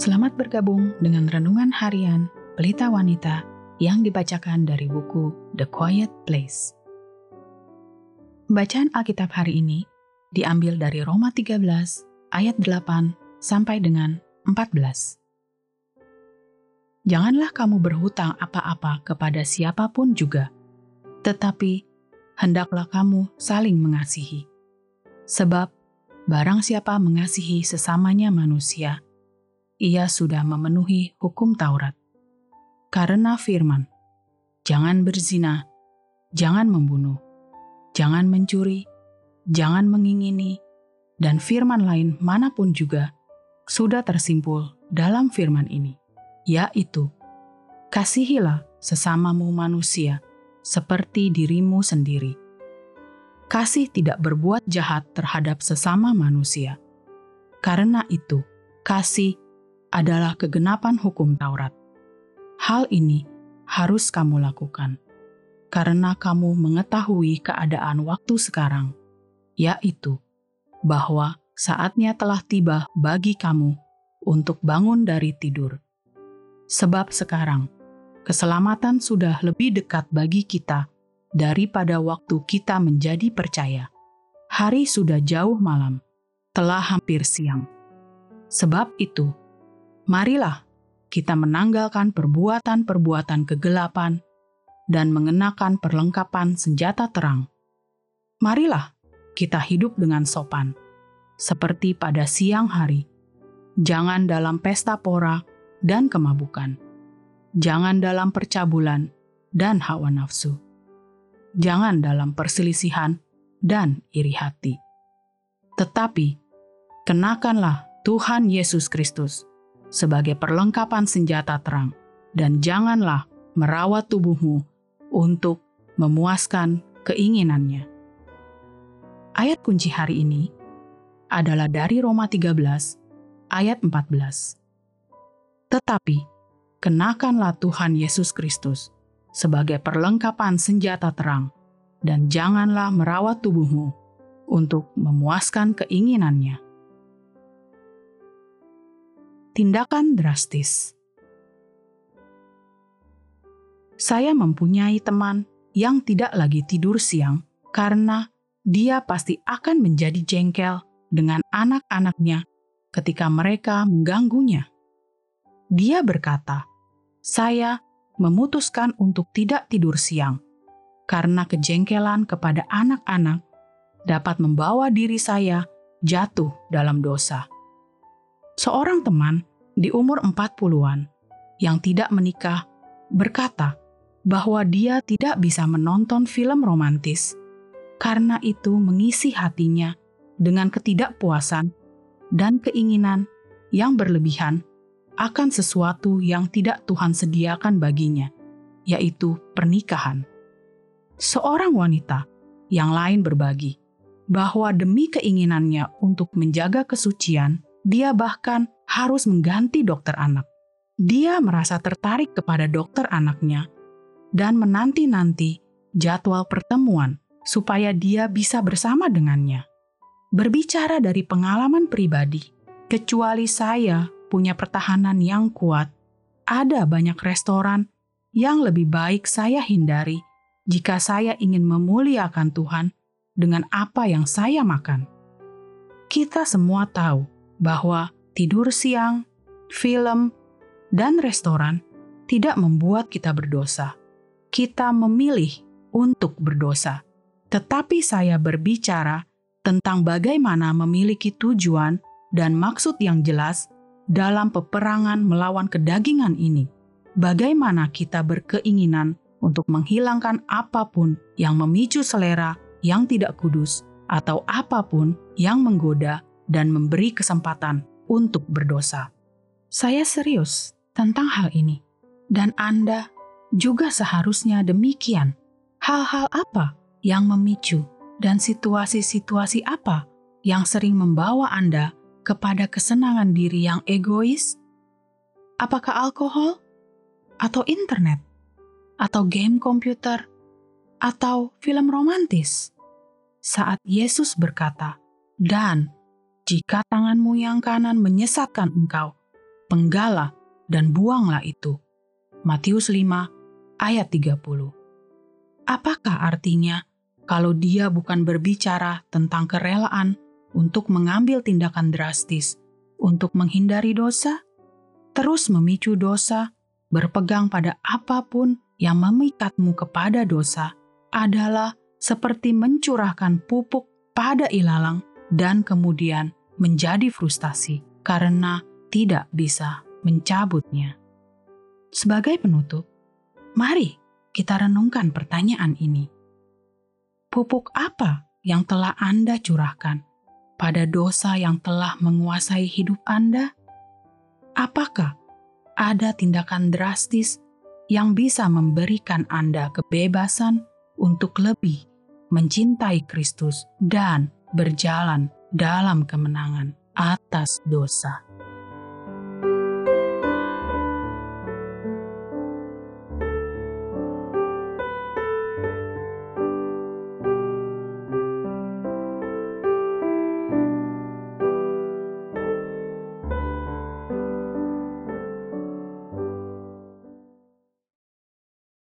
Selamat bergabung dengan renungan harian Pelita Wanita yang dibacakan dari buku The Quiet Place. Bacaan Alkitab hari ini diambil dari Roma 13 ayat 8 sampai dengan 14. Janganlah kamu berhutang apa-apa kepada siapa pun juga, tetapi hendaklah kamu saling mengasihi. Sebab barang siapa mengasihi sesamanya manusia, ia sudah memenuhi hukum Taurat. Karena firman, jangan berzina, jangan membunuh, jangan mencuri, jangan mengingini, dan firman lain mana pun juga sudah tersimpul dalam firman ini, yaitu, Kasihilah sesamamu manusia seperti dirimu sendiri. Kasih tidak berbuat jahat terhadap sesama manusia. Karena itu, kasih adalah kegenapan hukum Taurat. Hal ini harus kamu lakukan karena kamu mengetahui keadaan waktu sekarang, yaitu bahwa saatnya telah tiba bagi kamu untuk bangun dari tidur. Sebab sekarang keselamatan sudah lebih dekat bagi kita daripada waktu kita menjadi percaya. Hari sudah jauh malam, telah hampir siang. Sebab itu, marilah kita menanggalkan perbuatan-perbuatan kegelapan dan mengenakan perlengkapan senjata terang. Marilah kita hidup dengan sopan, seperti pada siang hari. Jangan dalam pesta pora dan kemabukan. Jangan dalam percabulan dan hawa nafsu. Jangan dalam perselisihan dan iri hati. Tetapi, kenakanlah Tuhan Yesus Kristus sebagai perlengkapan senjata terang, dan janganlah merawat tubuhmu untuk memuaskan keinginannya. Ayat kunci hari ini adalah dari Roma 13 ayat 14. Tetapi, kenakanlah Tuhan Yesus Kristus sebagai perlengkapan senjata terang, dan janganlah merawat tubuhmu untuk memuaskan keinginannya tindakan drastis. Saya mempunyai teman yang tidak lagi tidur siang karena dia pasti akan menjadi jengkel dengan anak-anaknya ketika mereka mengganggunya. Dia berkata, "Saya memutuskan untuk tidak tidur siang karena kejengkelan kepada anak-anak dapat membawa diri saya jatuh dalam dosa." Seorang teman di umur 40-an yang tidak menikah berkata bahwa dia tidak bisa menonton film romantis karena itu mengisi hatinya dengan ketidakpuasan dan keinginan yang berlebihan akan sesuatu yang tidak Tuhan sediakan baginya, yaitu pernikahan. Seorang wanita yang lain berbagi bahwa demi keinginannya untuk menjaga kesucian, dia bahkan harus mengganti dokter anak. Dia merasa tertarik kepada dokter anaknya dan menanti-nanti jadwal pertemuan supaya dia bisa bersama dengannya. Berbicara dari pengalaman pribadi, kecuali saya punya pertahanan yang kuat, ada banyak restoran yang lebih baik saya hindari jika saya ingin memuliakan Tuhan dengan apa yang saya makan. Kita semua tahu bahwa tidur siang, film, dan restoran tidak membuat kita berdosa. Kita memilih untuk berdosa, tetapi saya berbicara tentang bagaimana memiliki tujuan dan maksud yang jelas dalam peperangan melawan kedagingan ini. Bagaimana kita berkeinginan untuk menghilangkan apa pun yang memicu selera yang tidak kudus, atau apa pun yang menggoda dan memberi kesempatan untuk berdosa. Saya serius tentang hal ini, dan Anda juga seharusnya demikian. Hal-hal apa yang memicu dan situasi-situasi apa yang sering membawa Anda kepada kesenangan diri yang egois? Apakah alkohol, atau internet, atau game komputer, atau film romantis? Saat Yesus berkata, "Dan jika tanganmu yang kanan menyesatkan engkau, penggala, dan buanglah itu. Matius 5 ayat 30. Apakah artinya kalau dia bukan berbicara tentang kerelaan untuk mengambil tindakan drastis untuk menghindari dosa? Terus memicu dosa, berpegang pada apa pun yang memikatmu kepada dosa adalah seperti mencurahkan pupuk pada ilalang dan kemudian menjadi frustasi karena tidak bisa mencabutnya. Sebagai penutup, mari kita renungkan pertanyaan ini. Pupuk apa yang telah Anda curahkan pada dosa yang telah menguasai hidup Anda? Apakah ada tindakan drastis yang bisa memberikan Anda kebebasan untuk lebih mencintai Kristus dan berjalan dalam kemenangan atas dosa?